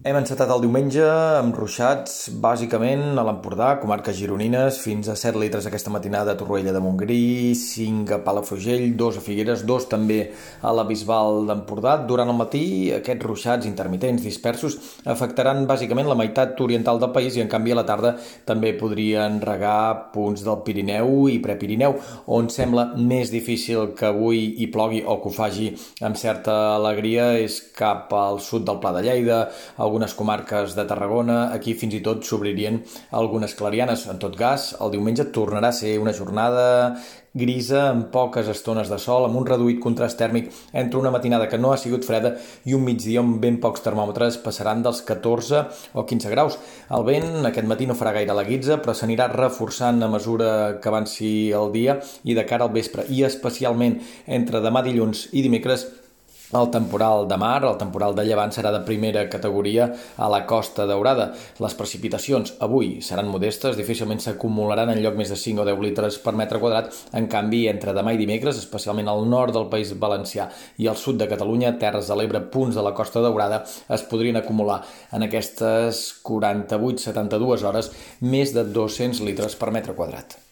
Hem encetat el diumenge amb ruixats, bàsicament a l'Empordà, comarques gironines, fins a 7 litres aquesta matinada a Torroella de Montgrí, 5 a Palafrugell, 2 a Figueres, 2 també a la Bisbal d'Empordà. Durant el matí, aquests ruixats intermitents dispersos afectaran bàsicament la meitat oriental del país i en canvi a la tarda també podrien regar punts del Pirineu i Prepirineu, on sembla més difícil que avui hi plogui o que ho faci amb certa alegria és cap al sud del Pla de Lleida, algunes comarques de Tarragona, aquí fins i tot s'obririen algunes clarianes. En tot cas, el diumenge tornarà a ser una jornada grisa amb poques estones de sol, amb un reduït contrast tèrmic entre una matinada que no ha sigut freda i un migdia amb ben pocs termòmetres passaran dels 14 o 15 graus. El vent aquest matí no farà gaire la guitza, però s'anirà reforçant a mesura que avanci el dia i de cara al vespre, i especialment entre demà dilluns i dimecres el temporal de mar, el temporal de llevant, serà de primera categoria a la Costa Daurada. Les precipitacions avui seran modestes, difícilment s'acumularan en lloc més de 5 o 10 litres per metre quadrat. En canvi, entre demà i dimecres, especialment al nord del País Valencià i al sud de Catalunya, Terres de l'Ebre, punts de la Costa Daurada, es podrien acumular en aquestes 48-72 hores més de 200 litres per metre quadrat.